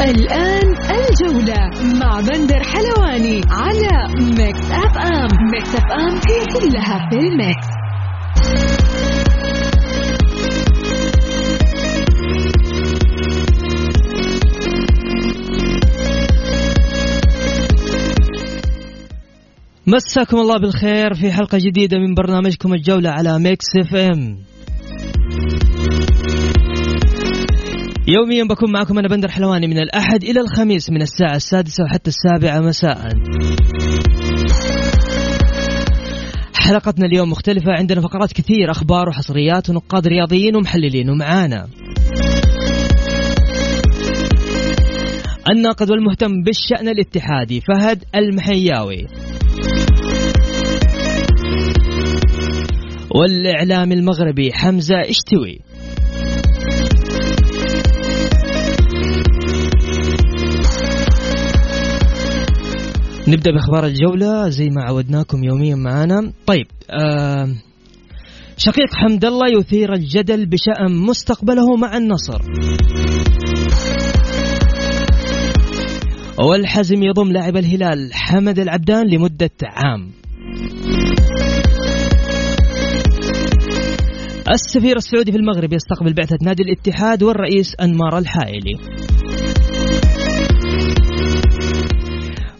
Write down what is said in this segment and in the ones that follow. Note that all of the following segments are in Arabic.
الآن الجولة مع بندر حلواني على Mix FM. Mix FM هي كلها في ال mix. مساكم الله بالخير في حلقة جديدة من برنامجكم الجولة على Mix FM. يوميا بكون معكم أنا بندر حلواني من الأحد إلى الخميس من الساعة السادسة وحتى السابعة مساء. حلقتنا اليوم مختلفة عندنا فقرات كثير أخبار وحصريات ونقاد رياضيين ومحللين ومعانا. الناقد والمهتم بالشأن الاتحادي فهد المحياوي. والإعلام المغربي حمزة إشتوي. نبدأ بأخبار الجولة زي ما عودناكم يوميا معنا طيب آه شقيق حمد الله يثير الجدل بشأن مستقبله مع النصر. والحزم يضم لاعب الهلال حمد العبدان لمدة عام. السفير السعودي في المغرب يستقبل بعثة نادي الاتحاد والرئيس أنمار الحائلي.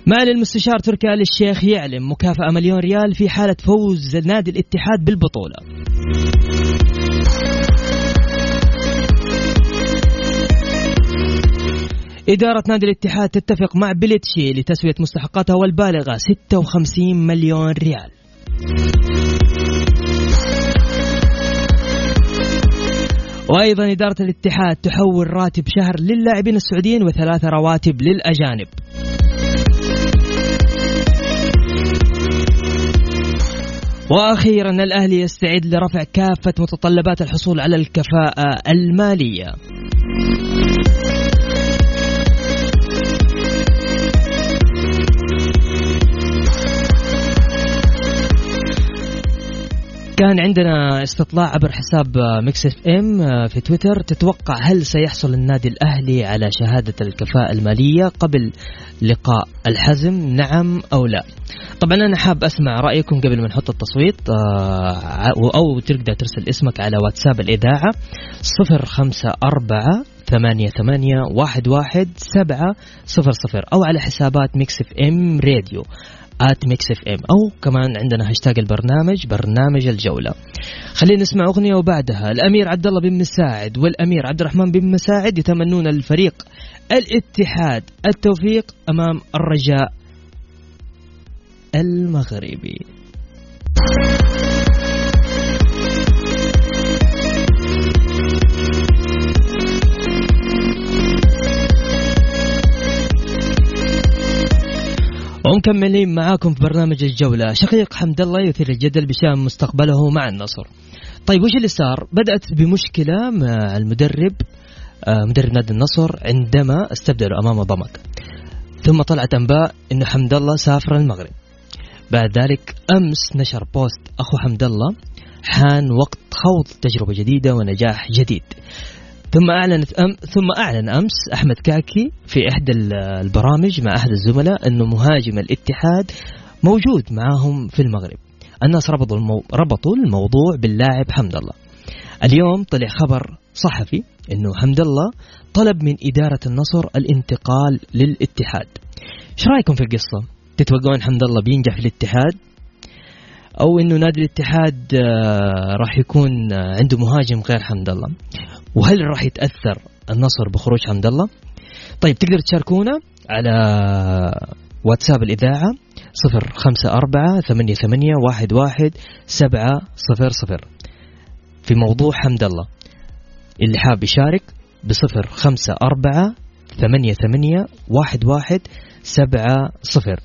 معالي المستشار تركي آل الشيخ يعلن مكافأة مليون ريال في حالة فوز نادي الاتحاد بالبطولة. إدارة نادي الاتحاد تتفق مع بليتشي لتسوية مستحقاتها والبالغة 56 مليون ريال. وأيضا إدارة الاتحاد تحول راتب شهر للاعبين السعوديين وثلاثة رواتب للأجانب. وأخيرا الأهلي يستعد لرفع كافة متطلبات الحصول على الكفاءة المالية. كان عندنا استطلاع عبر حساب Mix FM في تويتر. تتوقع هل سيحصل النادي الأهلي على شهادة الكفاءة المالية قبل لقاء الحزم؟ نعم أو لا؟ طبعا أنا حاب أسمع رأيكم قبل ما نحط التصويت أو تقدر ترسل اسمك على واتساب الإذاعة 054 ثمانية ثمانية واحد واحد سبعة صفر صفر أو على حسابات Mix FM Radio. at Mix FM أو كمان عندنا هاشتاج البرنامج برنامج الجولة. خلينا نسمع أغنية وبعدها. الأمير عبد الله بن مساعد والأمير عبد الرحمن بن مساعد يتمنون الفريق الاتحاد التوفيق أمام الرجاء المغربي. ومكملين معاكم في برنامج الجولة. شقيق حمد الله يثير الجدل بشأن مستقبله مع النصر. طيب وش اللي صار؟ بدأت بمشكلة مع المدرب مدرب نادي النصر عندما استبدلوا أمام ضمك. ثم طلعت أنباء أنه حمد الله سافر المغرب. بعد ذلك أمس نشر بوست أخو حمد الله حان وقت خوض تجربة جديدة ونجاح جديد. ثم أعلنت أم ثم أعلن أمس أحمد كاكي في إحدى البرامج مع أحد الزملاء أنه مهاجم الاتحاد موجود معاهم في المغرب. الناس ربطوا المو... ربطوا الموضوع باللاعب حمد الله. اليوم طلع خبر صحفي أنه حمد الله طلب من إدارة النصر الانتقال للاتحاد. إيش رأيكم في القصة؟ تتوقعون حمد الله بينجح في الاتحاد؟ أو إنه نادي الاتحاد راح يكون عنده مهاجم غير حمد الله؟ وهل راح يتأثر النصر بخروج حمد الله؟ طيب تقدر تشاركونا على واتساب واحد سبعة صفر صفر. في موضوع حمد الله اللي حاب يشارك واحد سبعة صفر.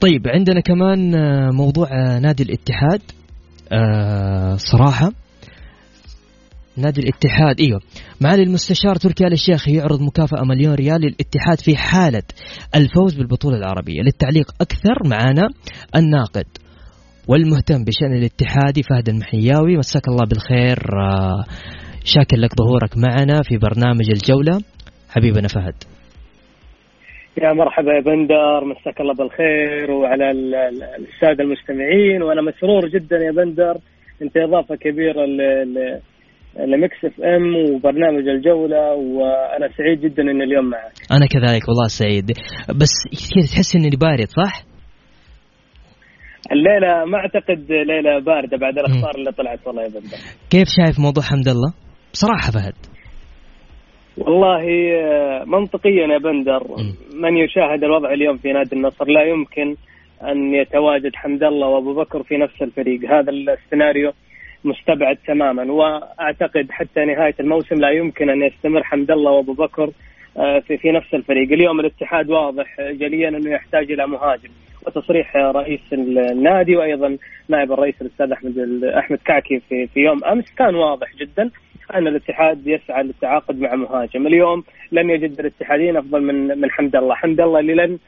طيب عندنا كمان موضوع نادي الاتحاد آه، صراحة. نادي الاتحاد. إيوه. معالي المستشار تركي آل الشيخ يعرض مكافأة مليون ريال للاتحاد في حالة الفوز بالبطولة العربية. للتعليق أكثر معنا الناقد والمهتم بشأن الاتحادي فهد المحياوي. مساك الله بالخير. شاكر لك ظهورك معنا في برنامج الجولة. حبيبنا فهد. يا مرحبا يا بندر. مساك الله بالخير وعلى السادة المستمعين. وأنا مسرور جدا يا بندر. أنت إضافة كبيرة ل Mix FM وبرنامج الجولة وأنا سعيد جدا إني اليوم معك. أنا كذلك والله سعيد بس كذا تحس إني بارد صح؟ الليلة ما أعتقد ليلة باردة بعد الأخبار اللي طلعت والله يا بندر. كيف شايف موضوع حمد الله؟ بصراحة فهد. والله آه، منطقيا يا بندر من يشاهد الوضع اليوم في نادي النصر لا يمكن أن يتواجد حمد الله وأبو بكر في نفس الفريق هذا السيناريو مستبعد تماما. وأعتقد حتى نهاية الموسم لا يمكن أن يستمر حمد الله وأبو بكر آه، في في نفس الفريق، اليوم الاتحاد واضح جليا أنه يحتاج إلى مهاجم. وتصريح رئيس النادي وأيضا نائب الرئيس الأستاذ أحمد أحمد كعكي في في يوم أمس. كان واضح جدا أن الاتحاد يسعى للتعاقد مع مهاجم، اليوم لن يجد الاتحادين أفضل من من حمد الله، حمد الله اللي لن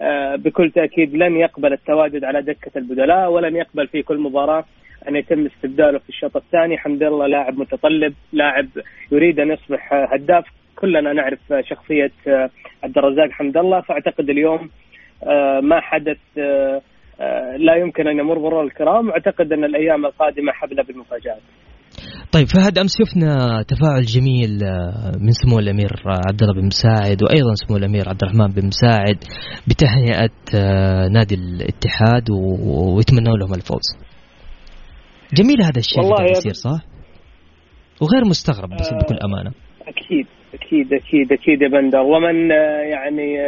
آه، بكل تأكيد لن يقبل التواجد على دكة البدلاء ولن يقبل في كل مباراة أن يتم استبداله في الشوط الثاني، حمد الله لاعب متطلب، لاعب يريد أن يصبح هداف، كلنا نعرف شخصية آه، عبد الرزاق حمد الله، فأعتقد اليوم آه، ما حدث لا يمكن أن يمر مرور الكرام، واعتقد أن الأيام القادمة حبله بالمفاجآت. طيب فهد أمس شفنا تفاعل جميل آه، من سمو الأمير عبد الله بن مساعد وأيضا سمو الأمير عبد الرحمن بن مساعد بتهنئه آه، نادي الاتحاد ويتمنوا لهم الفوز. جميل هذا الشيء اللي يصير صح؟ وغير مستغرب بس آه بكل أمانة. أكيد أكيد أكيد أكيد يا بندر ومن يعني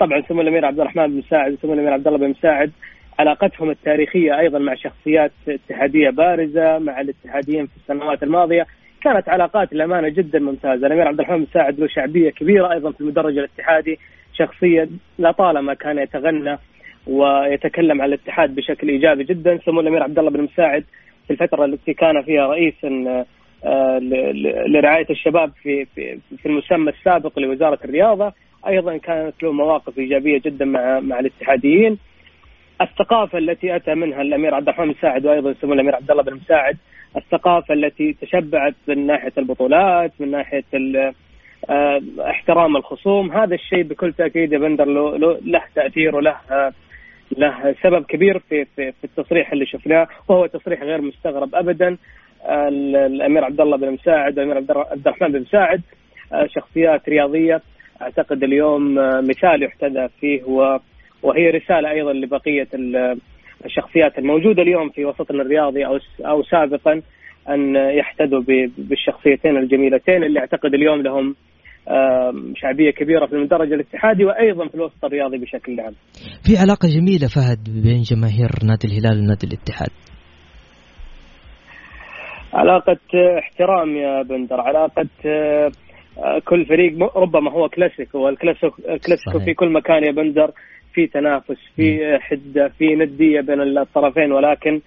طبعا سمو الأمير عبد الرحمن بن مساعد وسمو الأمير عبد الله بن مساعد علاقتهم التاريخية أيضا مع شخصيات اتحادية بارزة مع الاتحاديين في السنوات الماضية كانت علاقات الأمانة جدا ممتازة الأمير عبد الرحمن مساعد له شعبية كبيرة أيضا في المدرج الاتحادي شخصية لطالما كان يتغنى ويتكلم عن الاتحاد بشكل إيجابي جدا سمو الأمير عبد الله بن مساعد في الفترة التي كان فيها رئيسا آه، لرعاية الشباب في في في المسمى السابق لوزارة الرياضة. أيضا كانت له مواقف إيجابية جدا مع مع الاتحاديين. الثقافة التي أتى منها الأمير عبد الرحمن مساعد وأيضا سمو الأمير عبد الله بن مساعد الثقافة التي تشبعت من ناحية البطولات من ناحية آه، احترام الخصوم هذا الشيء بكل تأكيد يا بندر له, له تأثير وله له سبب كبير في في, في التصريح اللي شفناه وهو تصريح غير مستغرب ابدا. الأمير عبد الله بن مساعد والامير عبد الرحمن بن مساعد آه، شخصيات رياضية. أعتقد اليوم آه، مثال يحتذى فيه وهي رسالة أيضا لبقية الشخصيات الموجودة اليوم في وسطنا الرياضي أو أو سابقا أن يحتذوا بالشخصيتين الجميلتين اللي أعتقد اليوم لهم شعبية كبيرة في المدرج الاتحادي وأيضا في الوسط الرياضي بشكل عام. في علاقة جميلة فهد بين جماهير نادي الهلال ونادي الاتحاد. علاقة احترام يا بندر، علاقة كل فريق ربما هو كلاسيكو والكلاسيكو في كل مكان يا بندر في تنافس في حدة في ندية بين الطرفين ولكن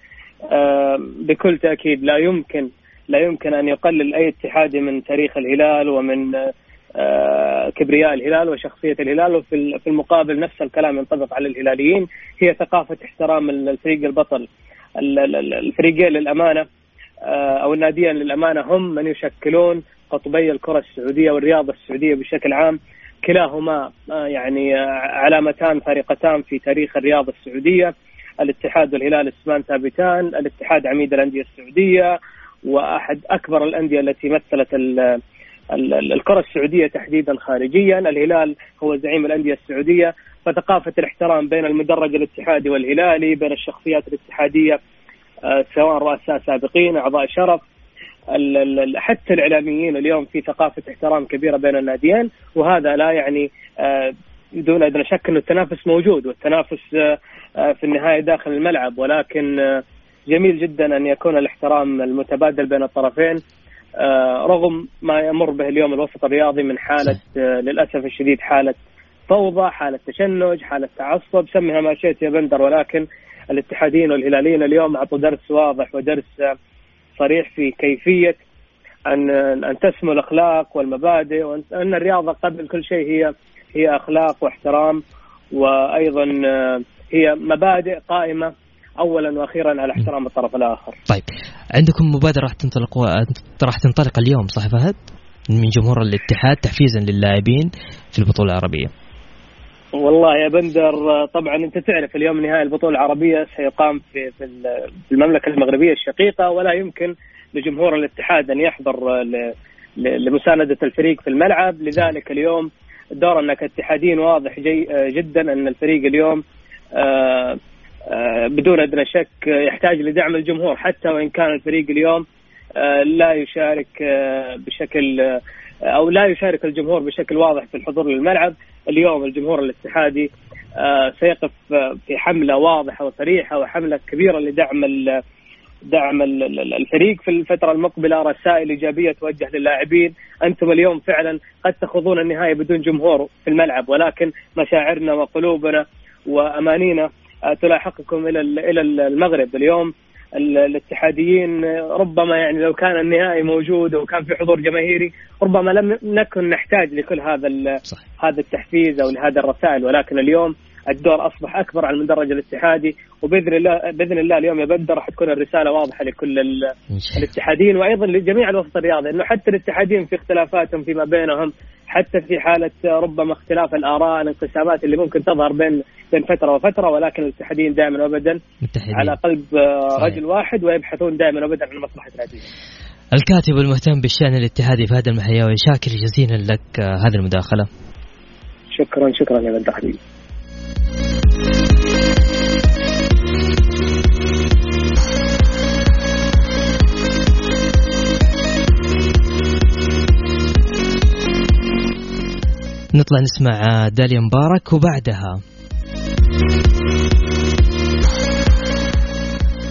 بكل تأكيد لا يمكن لا يمكن أن يقلل أي اتحادي من تاريخ الهلال ومن آه، كبرياء الهلال وشخصية الهلال. وفي في المقابل نفس الكلام ينطبق على الهلاليين. هي ثقافة احترام الفريق البطل الفريقين للأمانة آه، أو الناديين للأمانة هم من يشكلون قطبي الكرة السعودية والرياضه السعودية بشكل عام. كلاهما آه، يعني آه، علامتان فارقتان في تاريخ الرياضه السعودية. الاتحاد والهلال إسمان ثابتان الاتحاد عميد الأندية السعودية وأحد أكبر الأندية التي مثلت الكرة السعودية تحديدا خارجيا الهلال هو زعيم الأندية السعودية. فثقافة الاحترام بين المدرج الاتحادي والهلالي بين الشخصيات الاتحادية آه، سواء رؤساء سابقين أعضاء شرف. حتى الإعلاميين اليوم في ثقافة احترام كبيرة بين الناديين وهذا لا يعني آه، دون أدنى شك إنه التنافس موجود والتنافس آه، في النهاية داخل الملعب. ولكن جميل جدا أن يكون الاحترام المتبادل بين الطرفين. رغم ما يمر به اليوم الوسط الرياضي من حالة للأسف الشديد حالة فوضى، حالة تشنج، حالة تعصب، سميها ما شئت يا بندر ولكن الاتحاديين والهلاليين اليوم أعطوا درس واضح ودرس صريح في كيفية أن أن تسمو الأخلاق والمبادئ وأن الرياضة قبل كل شيء هي هي أخلاق واحترام وأيضا هي مبادئ قائمة اولا وأخيرا على احترام الطرف الآخر. طيب. عندكم مبادرة راح تنطلق راح تنطلق اليوم صح فهد؟ من جمهور الاتحاد تحفيزا للاعبين في البطولة العربية. والله يا بندر طبعا أنت تعرف اليوم نهائي البطولة العربية سيقام في في المملكة المغربية الشقيقة ولا يمكن لجمهور الاتحاد أن يحضر لمساندة الفريق في الملعب لذلك اليوم دورنا كاتحادين واضح جي جدا أن الفريق اليوم آه، بدون أدنى شك يحتاج لدعم الجمهور حتى وإن كان الفريق اليوم آه، لا يشارك بشكل أو لا يشارك الجمهور بشكل واضح في الحضور للملعب. اليوم الجمهور الاتحادي سيقف في حملة واضحة وصريحة وحملة كبيرة لدعم دعم الفريق في الفترة المقبلة رسائل إيجابية توجه للاعبين. أنتم اليوم فعلا قد تخوضون النهاية بدون جمهور في الملعب ولكن مشاعرنا وقلوبنا وأمانينا آه، تلاحقكم إلى إلى المغرب اليوم. الاتحاديين ربما يعني لو كان النهائي موجود وكان في حضور جماهيري ربما لم نكن نحتاج لكل هذا هذا التحفيز أو لهذه الرسائل ولكن اليوم الدور أصبح أكبر على المدرج الاتحادي وبإذن الله بإذن الله اليوم يا بدر راح تكون الرسالة واضحة لكل الاتحادين وأيضا لجميع الوسط الرياضي إنه حتى الاتحادين في اختلافاتهم فيما بينهم حتى في حالة ربما اختلاف الآراء الانقسامات اللي ممكن تظهر بين بين فترة وفترة ولكن الاتحادين دائما وابدا على قلب رجل واحد ويبحثون دائما وابدا عن مصلحه ناديهم. الكاتب المهتم بالشأن الاتحادي فهد المحياوي شاكر جزيلا لك هذه المداخلة. شكرا شكرا يا بدر حبيبي. نطلع نسمع داليا مبارك وبعدها.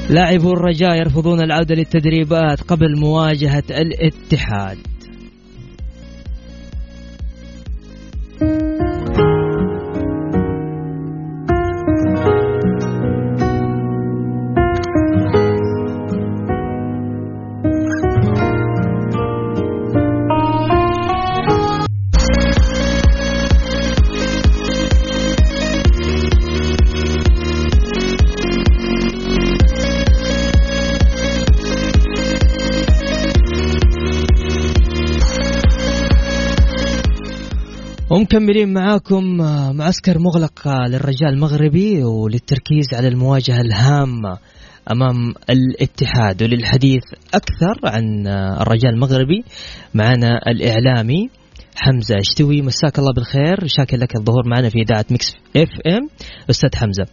لاعبو الرجاء يرفضون العودة للتدريبات قبل مواجهة الاتحاد. ومكملين معاكم آه، معسكر مغلق آه، للرجاء المغربي وللتركيز على المواجهة الهامة أمام الاتحاد. وللحديث أكثر عن آه، الرجاء المغربي معنا الإعلامي حمزة اشتوي مساك الله بالخير. شاكر لك الظهور معنا في إذاعة Mix FM. أستاذ حمزة.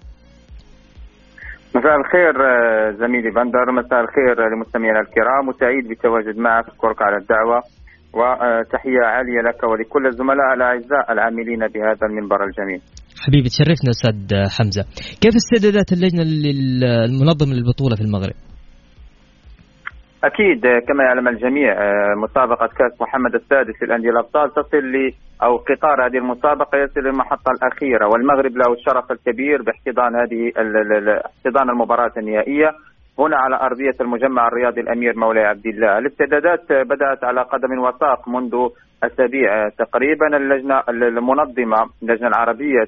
مساء الخير زميلي بندر. مساء الخير لمستمعينا الكرام. وسعيد بالتواجد معك. أشكرك على الدعوة. وتحية عالية لك ولكل الزملاء الأعزاء العاملين بهذا المنبر الجميل. حبيبي تشرفنا أستاذ حمزة. كيف استعدادات اللجنة المنظمة للبطولة في المغرب؟ أكيد كما يعلم الجميع مسابقة كأس محمد السادس للأندية الأبطال تصل ل أو قطار هذه المسابقة يصل للمحطه الأخيرة والمغرب له الشرف الكبير باحتضان هذه احتضان المباراة النهائية. هنا على أرضية المجمع الرياضي الأمير مولاي عبد الله. الاستعدادات بدأت على قدم وساق منذ أسابيع تقريبا اللجنة المنظمة اللجنة العربية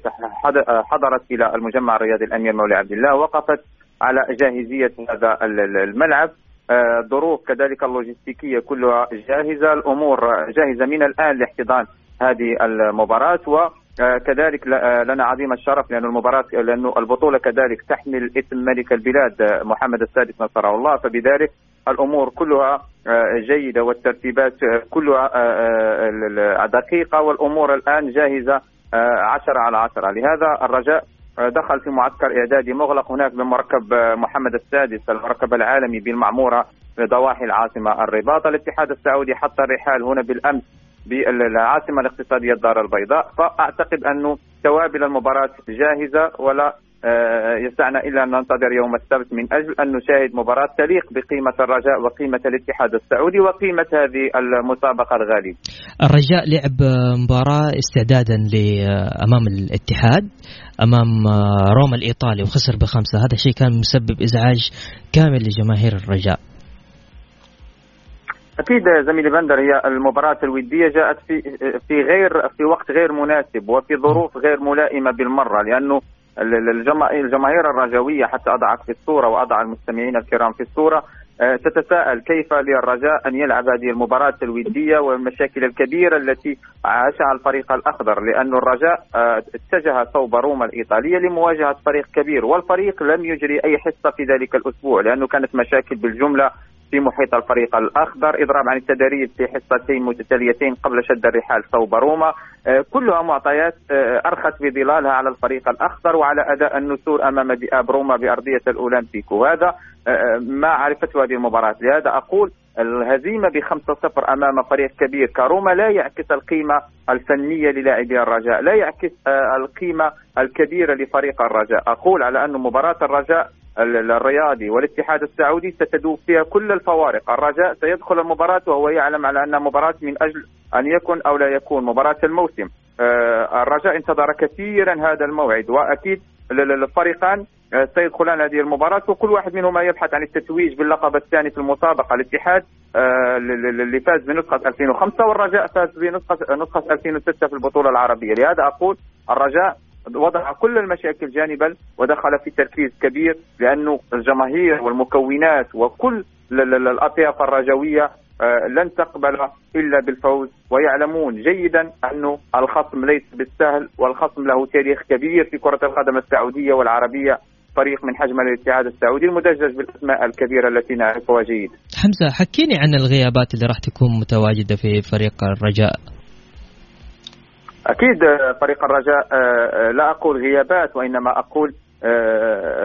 حضرت إلى المجمع الرياضي الأمير مولاي عبد الله وقفت على جاهزية هذا الملعب. الظروف كذلك اللوجستيكية كلها جاهزة. الأمور جاهزة من الآن لاحتضان هذه المباراة و آه، كذلك آه، لنا عظيم الشرف لأن المباراة لأنه البطولة كذلك تحمل اسم ملك البلاد آه، محمد السادس نصره الله. فبذلك الأمور كلها جيدة والترتيبات كلها دقيقة والأمور الآن جاهزة عشرة على عشرة. لهذا الرجاء دخل في معسكر إعدادي مغلق هناك بمركب محمد السادس المركب العالمي بالمعمورة ضواحي العاصمة الرباط. الاتحاد السعودي حط الرحال هنا بالأمس بالعاصمة الاقتصادية الدار البيضاء فأعتقد انه توابل المباراة جاهزة ولا يسعنا إلا أن ننتظر يوم السبت من أجل أن نشاهد مباراة تليق بقيمة الرجاء وقيمة الاتحاد السعودي وقيمة هذه المسابقة الغالية. الرجاء لعب مباراة استعدادا أمام الاتحاد أمام روما الإيطالي وخسر بخمسة، هذا الشيء كان مسبب إزعاج كامل لجماهير الرجاء. أكيد زميلي بندر هي المباراة الودية جاءت في في غير في وقت غير مناسب وفي ظروف غير ملائمة بالمرة لأنه الجماهير الرجاويه حتى اضعك في الصورة وأضع المستمعين الكرام في الصورة. آه، تتساءل كيف للرجاء أن يلعب هذه المباراة الودية والمشاكل الكبيرة التي عاشها الفريق الأخضر لأن الرجاء آه، اتجه صوب روما الإيطالية لمواجهة فريق كبير والفريق لم يجري أي حصة في ذلك الأسبوع لأنه كانت مشاكل بالجملة في محيط الفريق الأخضر. إضراب عن التدريب في حصتين متتاليتين قبل شد الرحال صوب روما. آه، كلها معطيات آه، أرخت بظلالها على الفريق الأخضر وعلى أداء النسور أمام ذئاب روما بأرضية الاولمبيك وهذا آه، ما عرفته هذه المباراة. لهذا أقول الهزيمة بخمسة صفر أمام فريق كبير. كاروما لا يعكس القيمة الفنية للاعبي الرجاء لا يعكس القيمة الكبيرة لفريق الرجاء. أقول على أن مباراة الرجاء الرياضي والاتحاد السعودي ستدوب فيها كل الفوارق. الرجاء سيدخل المباراة وهو يعلم على أنها مباراة من أجل أن يكن أو لا يكون مباراة الموسم. آه، الرجاء انتظر كثيرا هذا الموعد وأكيد الفريقان آه، سيدخلان هذه المباراة وكل واحد منهما يبحث عن التتويج باللقب الثاني في المسابقة الاتحاد آه، اللي فاز بنسخة 2005 والرجاء فاز بنسخة نسخة 2006 في البطولة العربية. لهذا أقول الرجاء وضع كل المشاكل جانبا ودخل في تركيز كبير لأنه الجماهير والمكونات وكل الأطياف الرجوية آه، لن تقبل إلا بالفوز ويعلمون جيدا انه الخصم ليس بالسهل والخصم له تاريخ كبير في كرة القدم السعودية والعربية. فريق من حجم الاتحاد السعودي المدجج بالأسماء الكبيرة التي نعرفها جيدا. حمزة حكيني عن الغيابات اللي راح تكون متواجدة في فريق الرجاء أكيد آه، فريق الرجاء آه، آه، لا أقول غيابات وإنما أقول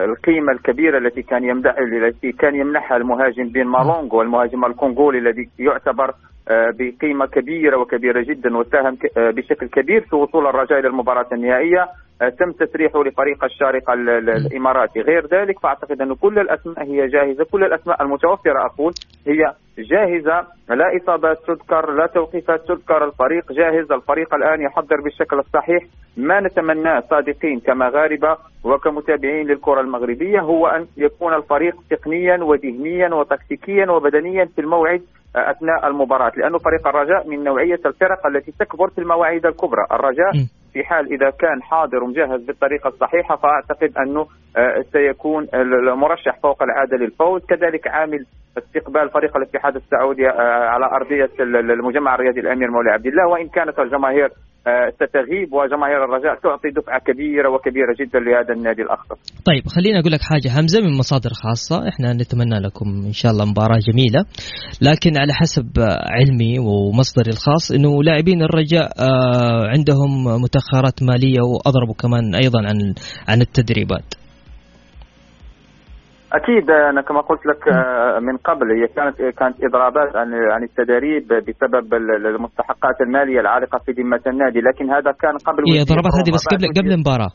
القيمة الكبيرة التي كان يمدح التي كان يمنحها المهاجم بين مالونغ والمهاجم الكونغولي الذي يعتبر بقيمة كبيرة وكبيرة جدا وساهم بشكل كبير في وصول الرجاء إلى المباراة النهائية تم تسريحه لفريق الشارقة الإماراتي. غير ذلك فأعتقد أن كل الأسماء هي جاهزة. كل الأسماء المتوفرة أقول هي جاهزة. لا إصابات تذكر لا توقيفات تذكر. الفريق جاهز. الفريق الآن يحضر بالشكل الصحيح. ما نتمناه صادقين كمغاربة وكمتابعين للكرة المغربية هو أن يكون الفريق تقنيا وذهنيا وتكتيكيا وبدنيا في الموعد أثناء المباراة. لأنه فريق الرجاء من نوعية الفرق التي تكبر في المواعيد الكبرى. الرجاء في حال إذا كان حاضر ومجهز بالطريقة الصحيحة فأعتقد أنه آه، سيكون المرشح فوق العادة للفوز. كذلك عامل استقبال فريق الاتحاد السعودي آه، على أرضية المجمع الرياضي الأمير مولى عبد الله. وإن كانت الجماهير ستغيب وجماهير الرجاء تعطي دفعة كبيرة وكبيرة جدا لهذا النادي الأخضر. طيب خليني أقول لك حاجة حمزه من مصادر خاصة إحنا نتمنى لكم إن شاء الله مباراة جميلة لكن على حسب علمي ومصدري الخاص إنه لاعبين الرجاء آه، عندهم متأخرات مالية وأضربوا كمان أيضا عن عن التدريبات. أكيد أنا كما قلت لك آه، من قبل هي كانت كانت إضرابات عن عن التدريب بسبب المستحقات المالية العالقة في ذمة النادي لكن هذا كان قبل هي اضرابات هذه بس قبل قبل المباراة؟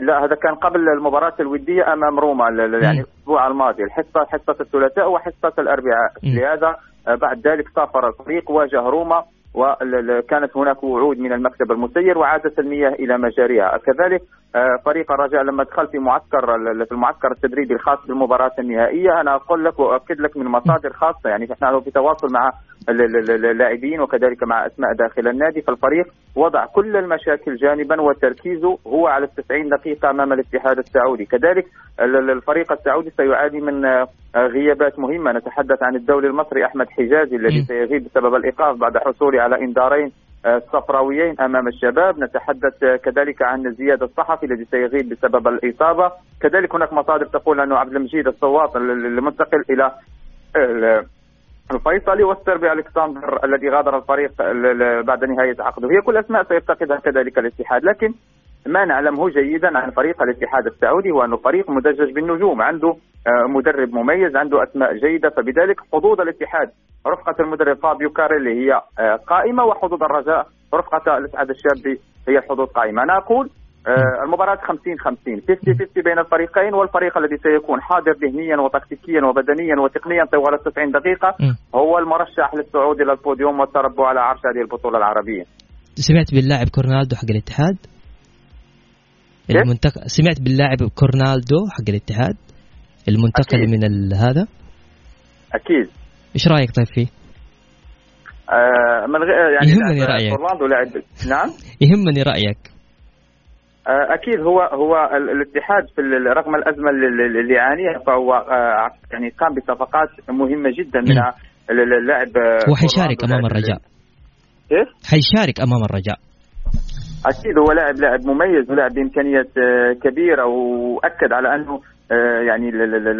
لا هذا كان قبل المباراة الودية أمام روما يعني الأسبوع الماضي الحصة حصة الثلاثاء وحصة الأربعاء. لهذا آه، بعد ذلك سافر الفريق واجه روما وكانت هناك وعود من المكتب المسير وعادت المياه إلى مجاريها، كذلك آه، فريق الرجاء لما دخل في معسكر في المعسكر التدريبي الخاص بالمباراة النهائية أنا أقول لك وأؤكد لك من مصادر خاصة. يعني نحن في تواصل مع اللاعبين وكذلك مع أسماء داخل النادي فالفريق وضع كل المشاكل جانبا وتركيزه هو على 90 دقيقة أمام الاتحاد السعودي، كذلك الفريق السعودي سيعاني من آه، غيابات مهمة. نتحدث عن الدولي المصري أحمد حجازي الذي سيغيب بسبب الإيقاف بعد حصوله على انذارين الصفراويين أمام الشباب. نتحدث كذلك عن زياد الصحفي الذي سيغيب بسبب الإصابة. كذلك هناك مصادر تقول انه عبد المجيد الصواط المنتقل إلى الفيصلي والسربي الكسندر الذي غادر الفريق بعد نهاية عقده. هي كل أسماء سيفتقدها كذلك الاتحاد لكن ما نعلمه جيدا عن فريق الاتحاد السعودي هو انه فريق مدجج بالنجوم عنده آه، مدرب مميز عنده أسماء جيدة فبذلك حظوظ الاتحاد. رفقة المدرب فابيو كاريلي هي آه، قائمة وحظوظ الرجاء رفقة الأسعد الشابي هي الحظوظ قائمة. أنا أقول المباراة 50 50 50 50 بين الفريقين والفريق الذي سيكون حاضر ذهنيا وتكتيكيا وبدنيا وتقنيا طوال 90 دقيقة. هو المرشح للصعود إلى البوديوم والتربع على عرش هذه البطولة العربية سمعت باللاعب كورونادو حق الاتحاد؟ المنتقل سمعت باللاعب كورونادو حق الاتحاد المنتقل أكيد. من ال- هذا أكيد إيش رأيك طيب فيه؟ آه من غير يعني يهمني رأيك. كورونادو لاعب نعم يهمني رأيك آه، أكيد هو هو ال- الاتحاد في رغم الأزمة اللي- يعانيها فهو آه، يعني قام بصفقات مهمة جدا منها ال- ال- اللاعب آه، هو حيشارك أورلاندو، أمام الرجاء. كيف؟ حيشارك أمام الرجاء. أكيد هو لاعب لاعب مميز ولاعب بإمكانيات آه، كبيرة وأكد على أنه آه، يعني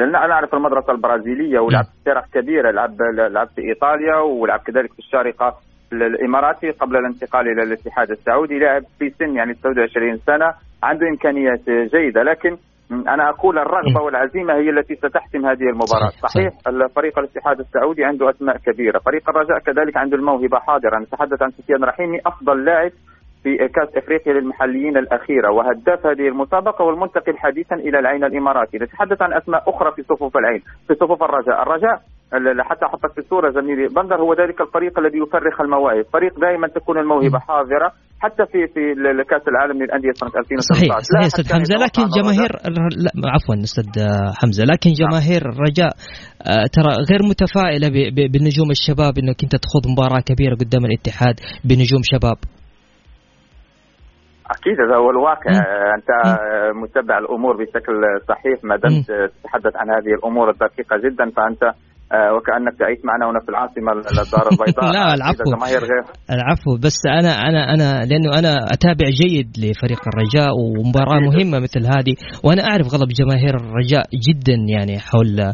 أنا أعرف المدرسة البرازيلية ولعب في فرق كبيرة لعب لعب في إيطاليا ولعب كذلك في الشارقة ال- الاماراتي قبل الانتقال إلى الاتحاد السعودي. لاعب في سن يعني 29 سنة عنده إمكانيات جيدة لكن أنا أقول الرغبة. والعزيمة هي التي ستحسم هذه المباراة. صحيح، صحيح. الفريق الاتحاد السعودي عنده أسماء كبيرة. فريق الرجاء كذلك عنده الموهبة حاضرة. نتحدث عن سفيان رحيمي أفضل لاعب في كاس إفريقيا للمحليين الأخيرة وهداف هذه المسابقة والمنتقل حديثا إلى العين الإماراتي. نتحدث عن أسماء أخرى في صفوف العين في صفوف الرجاء. الرجاء ال- حتى احطك في الصورة زميلي بندر هو ذلك الفريق الذي يفرخ المواهب. فريق دائما تكون الموهبة حاضرة حتى في في كأس العالم للأندية سنة 2013 صحيح صحيح أستاذ حمزة. لكن جماهير لا عفوا أستاذ حمزة. لكن جماهير الرجاء آه، ترى غير متفائلة ب- ب- بالنجوم الشباب إنك أنت تخوض مباراة كبيرة قدام الاتحاد بنجوم شباب. أكيد هذا هو الواقع. مم. أنت متبع الأمور بشكل صحيح ما دمت تتحدث عن هذه الأمور الدقيقة جدا فأنت وكأنك تعيش معنا هنا في العاصمة الدار البيضاء. لا، العفو. العفو. بس أنا أنا أنا لأنه أنا أتابع جيد لفريق الرجاء ومباراة. مهمة مثل هذه. وأنا أعرف غضب جماهير الرجاء جدا يعني حول آه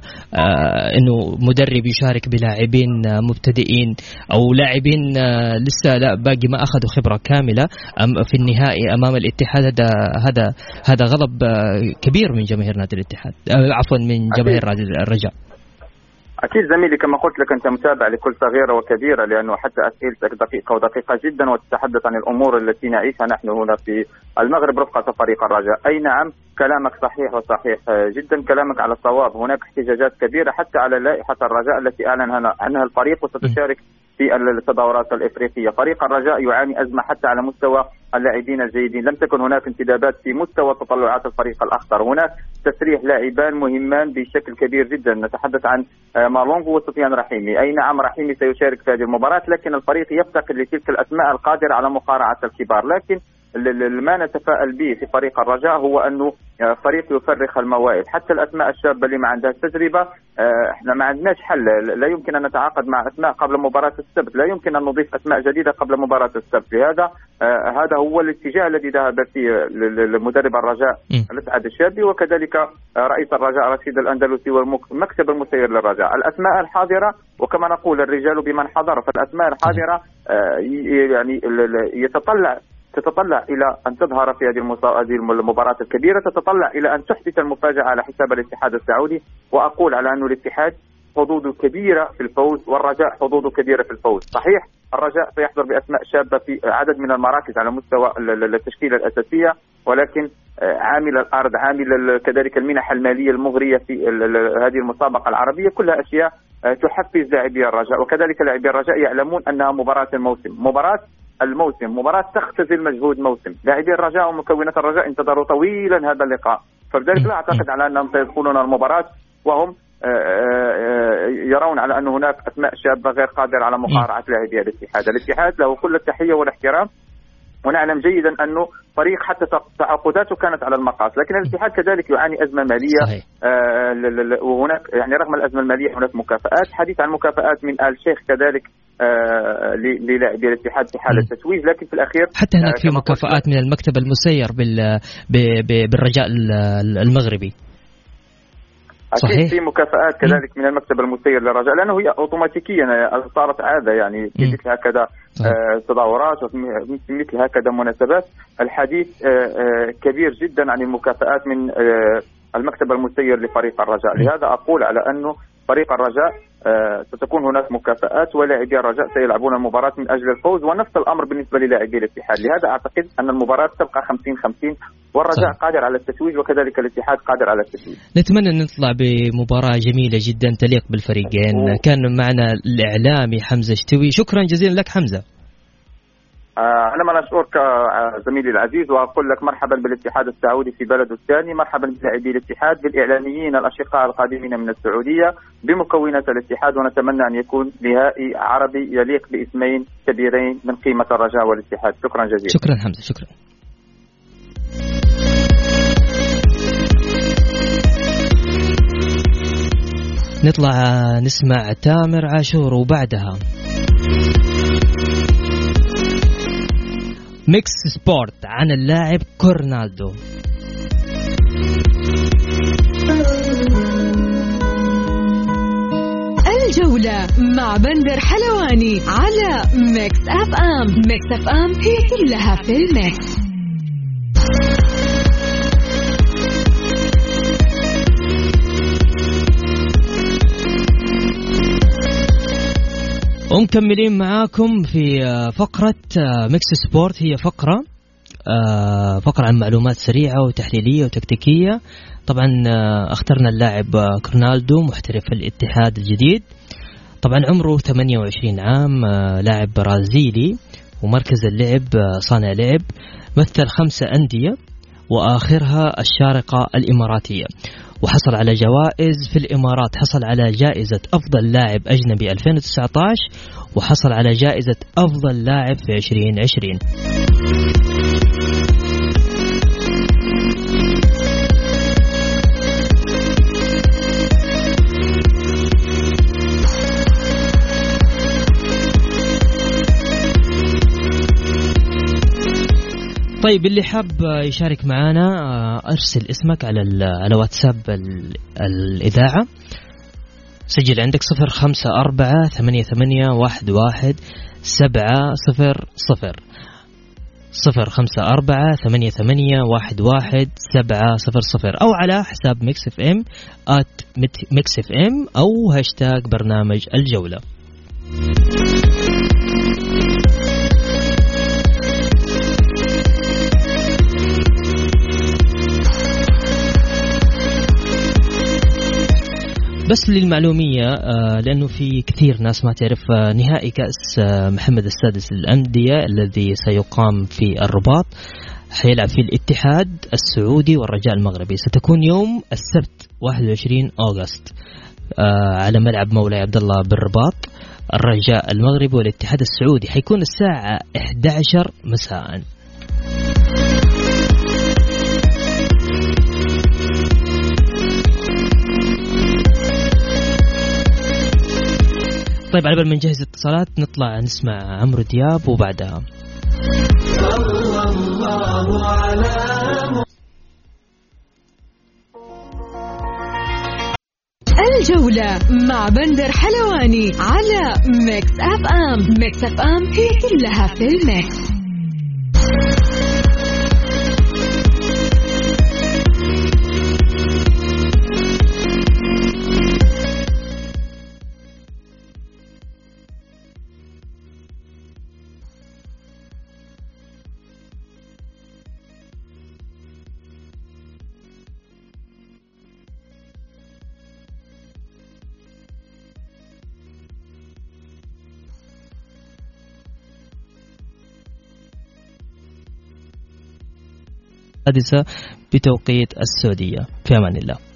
إنه مدرب يشارك بلاعبين آه، مبتدئين أو لاعبين آه لسه لا باقي ما أخذوا خبرة كاملة. أم في النهائي أمام الاتحاد هذا هذا هذا غضب آه كبير من جماهير نادي الاتحاد آه عفوا من جماهير نادي الرجاء. أكيد زميلي كما قلت لك أنت متابع لكل صغيرة وكبيرة لأنه حتى أسئلتك دقيقة ودقيقة جدا وتتحدث عن الأمور التي نعيشها نحن هنا في المغرب رفقة فريق الرجاء، أي نعم كلامك صحيح وصحيح جدا كلامك على الصواب، هناك احتجاجات كبيرة حتى على لائحة الرجاء التي اعلن عنها الفريق وستشارك في التظاهرات الإفريقية، فريق الرجاء يعاني أزمة حتى على مستوى اللاعبين الجيدين، لم تكن هناك انتدابات في مستوى تطلعات الفريق الاخضر، هناك تسريح لاعبان مهمان بشكل كبير جدا، نتحدث عن آه، مالونغو وسفيان رحيمي، أي نعم رحيمي سيشارك في هذه المباراة لكن الفريق يفتقد لتلك الأسماء القادرة على مقارعة الكبار، لكن ما نتفائل به في فريق الرجاء هو أنه آه، فريق يفرخ المواهب، حتى الأسماء الشابة اللي ما عندها تجربة آه، إحنا ما عندناش حل، لا يمكن أن نتعاقد مع أسماء قبل مباراة السبت، لا يمكن أن نضيف أسماء جديدة قبل مباراة السبت، لهذا آه، هذا هو الاتجاه الذي ذهب فيه لمدرب الرجاء. الأسعد الشابي وكذلك رئيس الرجاء رشيد الأندلسي والمكتب المسير للرجاء، الأسماء الحاضرة وكما نقول الرجال بمن حضر، فالأسماء الحاضرة آه، يعني يتطلع تتطلع إلى أن تظهر في هذه المباراة الكبيرة، تتطلع إلى أن تحدث المفاجأة على حساب الاتحاد السعودي، وأقول على انه الاتحاد حظوظه كبيرة في الفوز والرجاء حظوظه كبيرة في الفوز، صحيح الرجاء سيحضر بأسماء شابة في عدد من المراكز على مستوى ال- ال- التشكيلة الأساسية ولكن آه، عامل الأرض عامل كذلك المنح المالية المغرية في هذه المسابقة العربية كلها أشياء آه، تحفز لاعبي الرجاء. وكذلك لاعبي الرجاء يعلمون أنها مباراة الموسم، مباراة الموسم، مباراة تختزل مجهود موسم، لاعبي الرجاء ومكونات الرجاء انتظروا طويلا هذا اللقاء، فلذلك لا أعتقد على أنهم سيدخلون المباراة وهم آه، آه، آه، يرون على أن هناك أسماء شابة غير قادرة على مقارعة لاعبي الاتحاد، الاتحاد له كل التحية والاحترام. ونعلم جيدا أنه فريق حتى تعاقداته كانت على المقاس، لكن الاتحاد كذلك يعاني أزمة مالية صحيح. آه وهناك يعني رغم الأزمة المالية هناك مكافآت، حديث عن مكافآت من آل شيخ كذلك آه للاعبي الاتحاد في حال مم. التتويج، لكن في الأخير حتى هناك آه، في مكافآت من المكتب المسير بال ب- ب- بالرجاء ال- المغربي أكيد صحيح. في مكافآت كذلك من المكتب المسير للرجاء لأنه هي اوتوماتيكيا صارت عادة يعني في. مثل هكذا. آه، تظاهرات وفي مثل هكذا مناسبات الحديث آه، آه، كبير جدا عن المكافآت من آه، المكتب المسير لفريق الرجاء. لهذا أقول على أنه فريق الرجاء آه، ستكون هناك مكافآت ولاعبي الرجاء سيلعبون المباراة من أجل الفوز ونفس الأمر بالنسبة للاعبي الاتحاد. لهذا أعتقد أن المباراة تبقى 50-50 والرجاء صح. قادر على التتويج وكذلك الاتحاد قادر على التتويج نتمنى أن نطلع بمباراة جميلة جدا تليق بالفريقين. كان معنا الإعلامي حمزة شتوي. شكرا جزيلا لك حمزة. آه، أنا من أشكرك آه، زميلي العزيز وأقول لك مرحبا بالاتحاد السعودي في بلده الثاني مرحبا بلاعبي الاتحاد بالإعلاميين الأشقاء القادمين من السعودية بمكونات الاتحاد ونتمنى أن يكون نهائي عربي يليق باسمين كبيرين من قيمة الرجاء والاتحاد. شكرا جزيلا. شكرا حمزة شكرا. نطلع نسمع تامر عاشور وبعدها. Mix Sport عن اللاعب رونالدو. الجولة مع بندر حلواني على Mix FM. Mix FM هي كلها في ال mix. ومكملين معاكم في آه، فقرة آه، Mix Sport. هي فقرة آه، فقرة عن معلومات سريعة وتحليلية وتكتيكية. طبعا اخترنا اللاعب كرونالدو محترف الاتحاد الجديد. طبعا عمره 28 عام لاعب برازيلي ومركز اللعب صانع لعب. مثل خمسة أندية وآخرها الشارقة الإماراتية. وحصل على جوائز في الإمارات. حصل على جائزة أفضل لاعب أجنبي 2019 وحصل على جائزة أفضل لاعب في 2020 طيب اللي حاب يشارك معنا آه، أرسل اسمك على على واتساب الإذاعة. سجل عندك صفر خمسة أربعة ثمانية ثمانية واحد واحد سبعة صفر صفر. صفر خمسة أربعة ثمانية ثمانية واحد واحد سبعة صفر صفر. أو على حساب Mix FM at Mix FM أو هاشتاج برنامج الجولة. بس للمعلومية آه، لأنه في كثير ناس ما تعرف آه، نهائي كأس آه، محمد السادس للأندية الذي سيقام في الرباط. حيلعب في الاتحاد السعودي والرجاء المغربي. ستكون يوم السبت 21 أغسطس على ملعب مولاي عبد الله بالرباط. الرجاء المغربي والاتحاد السعودي حيكون الساعة 11 مساءً. طيب على بال ما نجهز اتصالات نطلع نسمع عمرو دياب وبعدها. الجولة مع بندر حلواني على Mix FM. Mix FM هي كلها في ال mix. السادسة بتوقيت السعودية. في أمان الله.